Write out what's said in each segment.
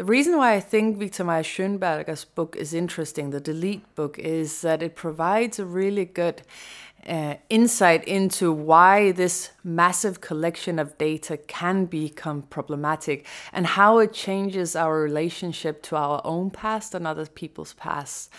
The reason why I think Viktor Mayer-Schönberger's book is interesting, the Delete book, is that it provides a really good uh, insight into why this massive collection of data can become problematic and how it changes our relationship to our own past and other people's past.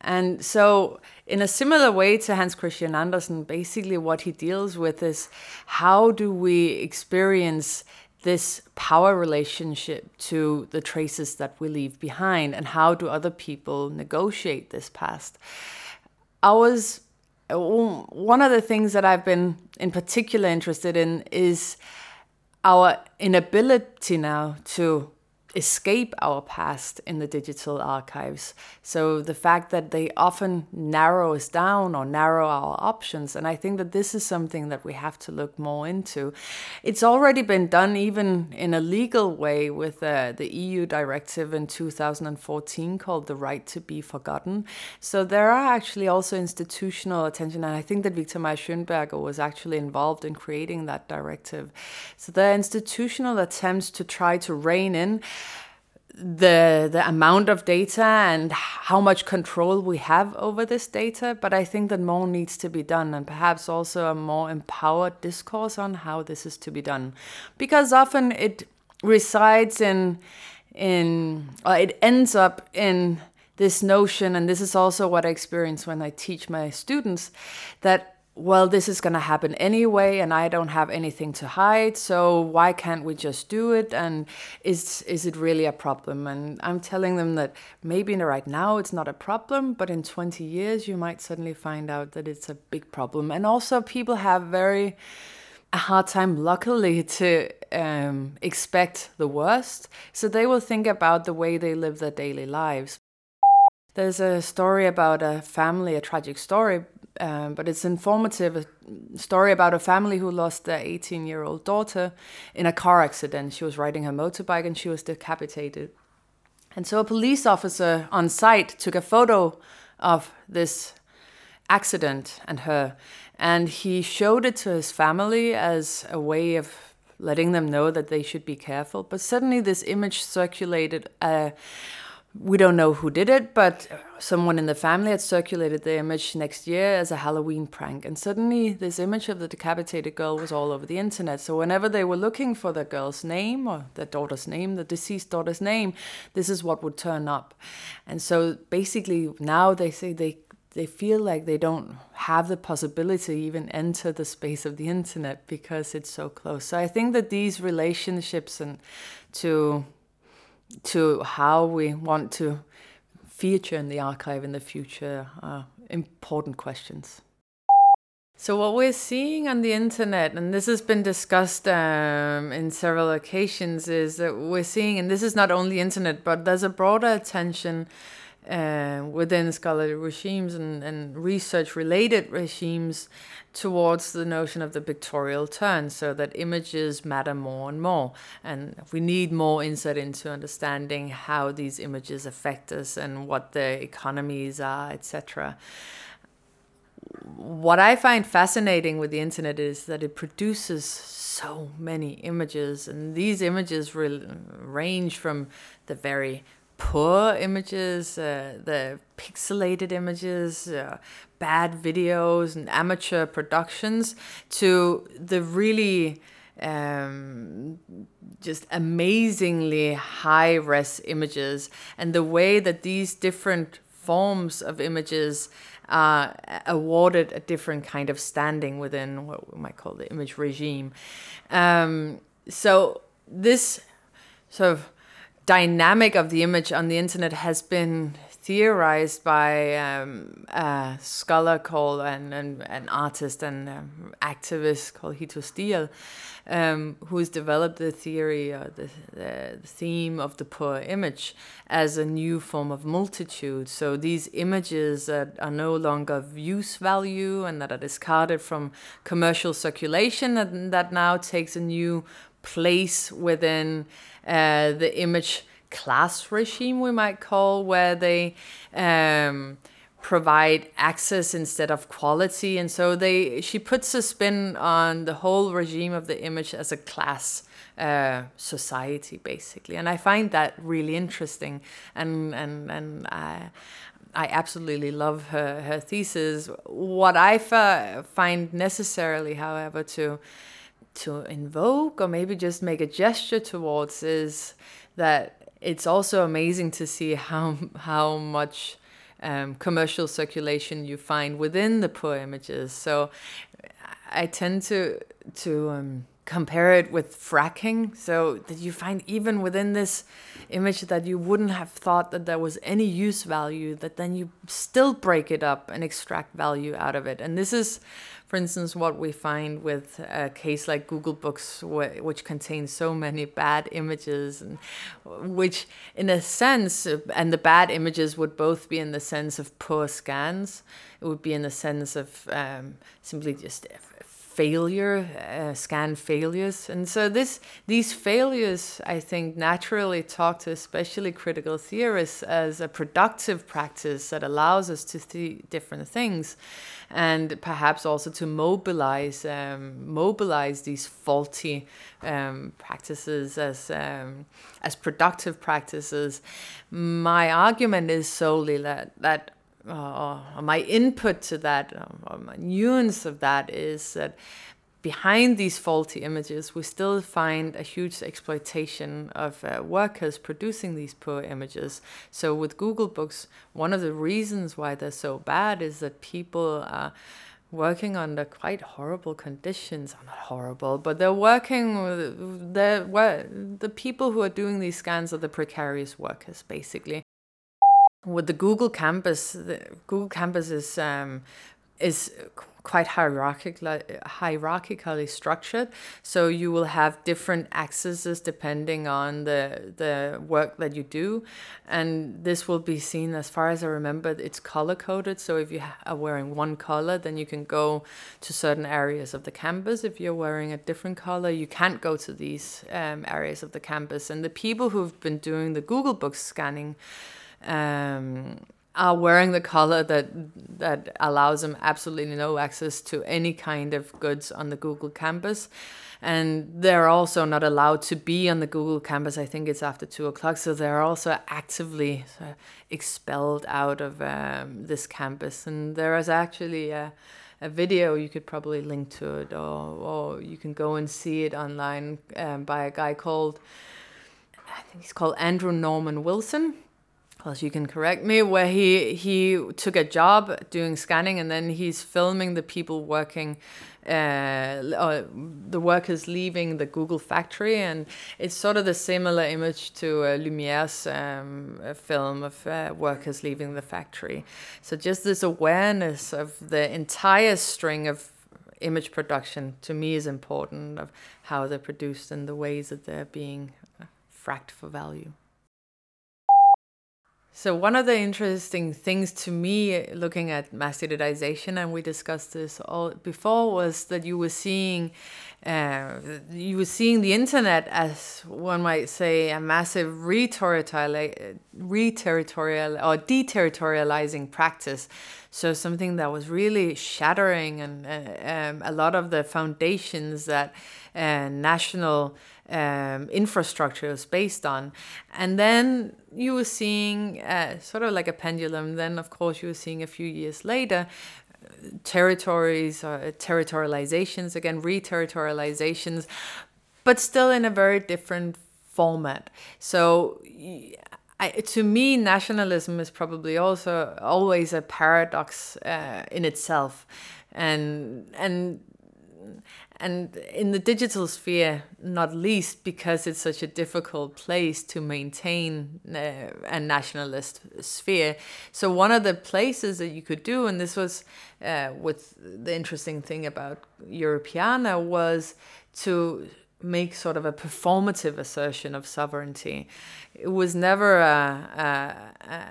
And so, in a similar way to Hans Christian Andersen, basically what he deals with is how do we experience this power relationship to the traces that we leave behind and how do other people negotiate this past? I was one of the things that I've been in particular interested in is our inability now to escape our past in the digital archives. So the fact that they often narrow us down or narrow our options. And I think that this is something that we have to look more into. It's already been done even in a legal way with uh, the EU directive in 2014 called the right to be forgotten. So there are actually also institutional attention. And I think that Viktor Mayer-Schönberger was actually involved in creating that directive. So there are institutional attempts to try to rein in the the amount of data and how much control we have over this data but i think that more needs to be done and perhaps also a more empowered discourse on how this is to be done. Because often it resides in in or it ends up in this notion and this is also what i experience when i teach my students that well, this is going to happen anyway, and I don't have anything to hide, so why can't we just do it? And is is it really a problem? And I'm telling them that maybe in the right now it's not a problem, but in 20 years you might suddenly find out that it's a big problem. And also, people have very a hard time, luckily, to um, expect the worst, so they will think about the way they live their daily lives. There's a story about a family, a tragic story um, but it's informative a story about a family who lost their 18 year old daughter in a car accident. She was riding her motorbike and she was decapitated. And so a police officer on site took a photo of this accident and her, and he showed it to his family as a way of letting them know that they should be careful. But suddenly, this image circulated. Uh, we don't know who did it, but someone in the family had circulated the image next year as a Halloween prank. And suddenly, this image of the decapitated girl was all over the internet. So, whenever they were looking for the girl's name or the daughter's name, the deceased daughter's name, this is what would turn up. And so, basically, now they say they they feel like they don't have the possibility to even enter the space of the internet because it's so close. So I think that these relationships and to to how we want to feature in the archive in the future are important questions. So, what we're seeing on the internet, and this has been discussed um, in several occasions, is that we're seeing, and this is not only internet, but there's a broader attention uh, within scholarly regimes and, and research related regimes towards the notion of the pictorial turn so that images matter more and more. And we need more insight into understanding how these images affect us and what the economies are etc what i find fascinating with the internet is that it produces so many images and these images range from the very poor images, uh, the pixelated images, uh, bad videos, and amateur productions to the really um, just amazingly high res images, and the way that these different forms of images are awarded a different kind of standing within what we might call the image regime. Um, so this sort of dynamic of the image on the internet has been theorized by um, a scholar called and an, artist and um, activist called Hito Steyerl, um, who's developed the theory or the, the, theme of the poor image as a new form of multitude. So these images that are no longer of use value and that are discarded from commercial circulation and that now takes a new place within uh, the image class regime, we might call, where they um, provide access instead of quality. And so they she puts a spin on the whole regime of the image as a class uh, society basically. And i find that really interesting. And and and i I absolutely love her, her thesis. What I find necessarily, however, to to invoke or maybe just make a gesture towards is that it's also amazing to see how how much um, commercial circulation you find within the poor images. So I tend to to um, compare it with fracking. So that you find even within this image that you wouldn't have thought that there was any use value, that then you still break it up and extract value out of it. And this is for instance, what we find with a case like Google Books, which contains so many bad images, and which, in a sense, and the bad images would both be in the sense of poor scans, it would be in the sense of um, simply just failure, uh, scan failures. And so this these failures, I think, naturally talk to especially critical theorists as a productive practice that allows us to see different things and perhaps also to mobilize um, mobilize these faulty um, practices as um, as productive practices. My argument is solely that that uh, my input to that, uh, my nuance of that is that behind these faulty images, we still find a huge exploitation of uh, workers producing these poor images. So, with Google Books, one of the reasons why they're so bad is that people are working under quite horrible conditions. Not horrible, but they're working. They're, the people who are doing these scans are the precarious workers, basically with the Google campus, the Google campus is um, is quite hierarchically hierarchically structured. So you will have different accesses depending on the the work that you do, and this will be seen as far as I remember. It's color coded. So if you are wearing one color, then you can go to certain areas of the campus. If you're wearing a different color, you can't go to these um, areas of the campus. And the people who've been doing the Google Books scanning um, are wearing the collar that that allows them absolutely no access to any kind of goods on the Google campus. And they're also not allowed to be on the Google campus. I think it's after two o'clock. So they're also actively expelled out of um, this campus. And there is actually a, a, video, you could probably link to it, or, or you can go and see it online um, by a guy called, I think he's called Andrew Norman Wilson plus you can correct me where he he took a job doing scanning and then he's filming the people working uh, the workers leaving the Google factory, and it's sort of the similar image to uh, Lumiere's um, film of uh, workers leaving the factory. So just this awareness of the entire string of image production to me is important of how they're produced and the ways that they're being uh, fracked for value. So one of the interesting things to me looking at mass digitization, and we discussed this all before, was that you were seeing uh, you were seeing the internet as one might say a massive reterritorial, reterritorial or deterritorializing practice. So something that was really shattering and uh, um, a lot of the foundations that uh, national um, infrastructure is based on. And then you were seeing uh, sort of like a pendulum. Then, of course, you were seeing a few years later territories or territorializations, again, re-territorializations, but still in a very different format. So I, to me, nationalism is probably also always a paradox uh, in itself, and and and in the digital sphere, not least because it's such a difficult place to maintain uh, a nationalist sphere. So one of the places that you could do, and this was uh, with the interesting thing about Europeana, was to make sort of a performative assertion of sovereignty. It was never a, a, a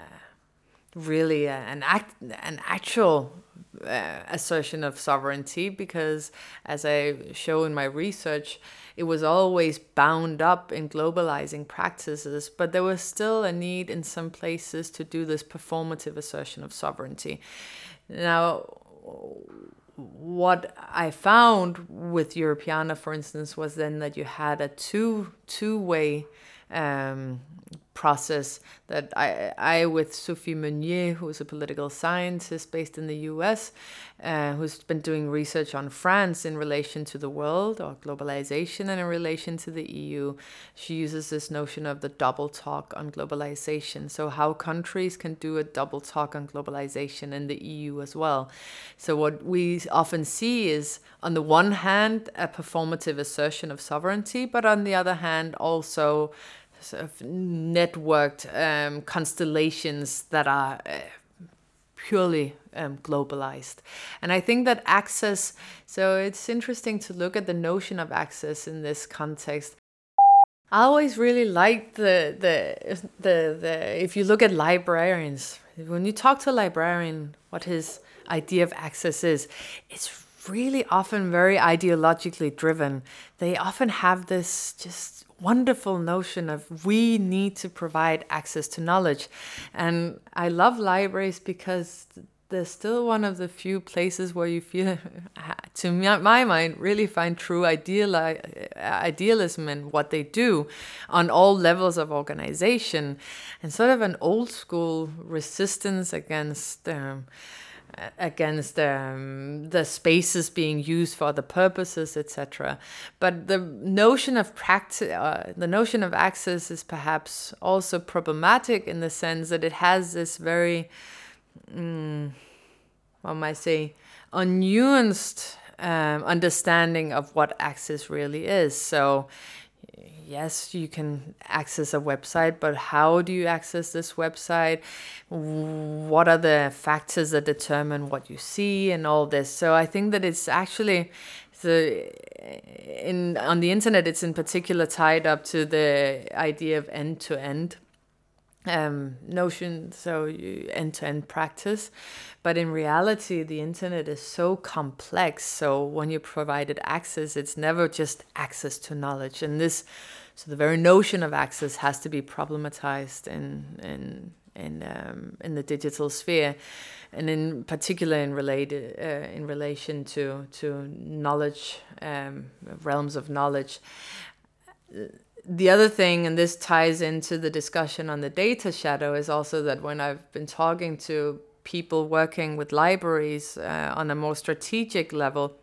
really an act, an actual uh, assertion of sovereignty because, as I show in my research, it was always bound up in globalizing practices, but there was still a need in some places to do this performative assertion of sovereignty. Now, what I found with Europeana, for instance, was then that you had a two two way um, process that I, I with Sophie Meunier, who's a political scientist based in the US, uh, who's been doing research on France in relation to the world or globalization and in relation to the EU. She uses this notion of the double talk on globalization. So, how countries can do a double talk on globalization in the EU as well. So, what we often see is, on the one hand, a performative assertion of sovereignty, but on the other hand, also sort of networked um, constellations that are uh, purely um, globalized. And I think that access, so it's interesting to look at the notion of access in this context. I always really like the, the, the, the, if you look at librarians, when you talk to a librarian, what his idea of access is, it's really often very ideologically driven. They often have this just wonderful notion of we need to provide access to knowledge. And I love libraries because they're still one of the few places where you feel, to my mind, really find true ideal, idealism in what they do on all levels of organization and sort of an old school resistance against. Um, against um, the spaces being used for other purposes, etc. But the notion of practice, uh, the notion of access, is perhaps also problematic in the sense that it has this very, mm, what might I say, unnuanced um, understanding of what access really is. So yes, you can access a website, but how do you access this website? What are the factors that determine what you see and all this? So I think that it's actually the in on the internet it's in particular tied up to the idea of end to end um, notion, so end to end practice. But in reality, the internet is so complex. So when you provided access, it's never just access to knowledge. And this, so the very notion of access has to be problematized in in in um, in the digital sphere, and in particular in related uh, in relation to to knowledge um, realms of knowledge the other thing, and this ties into the discussion on the data shadow, is also that when I've been talking to people working with libraries uh, on a more strategic level,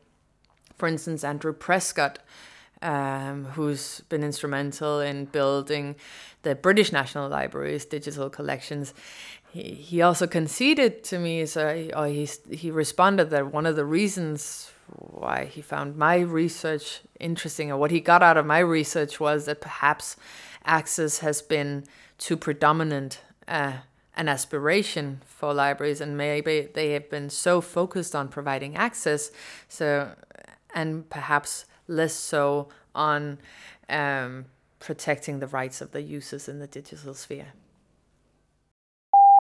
for instance, Andrew Prescott, um, who's been instrumental in building the British National Library's digital collections. He, he also conceded to me, so or he, he responded that one of the reasons why he found my research interesting or what he got out of my research was that perhaps access has been too predominant uh, an aspiration for libraries and maybe they have been so focused on providing access so and perhaps less so on um, protecting the rights of the users in the digital sphere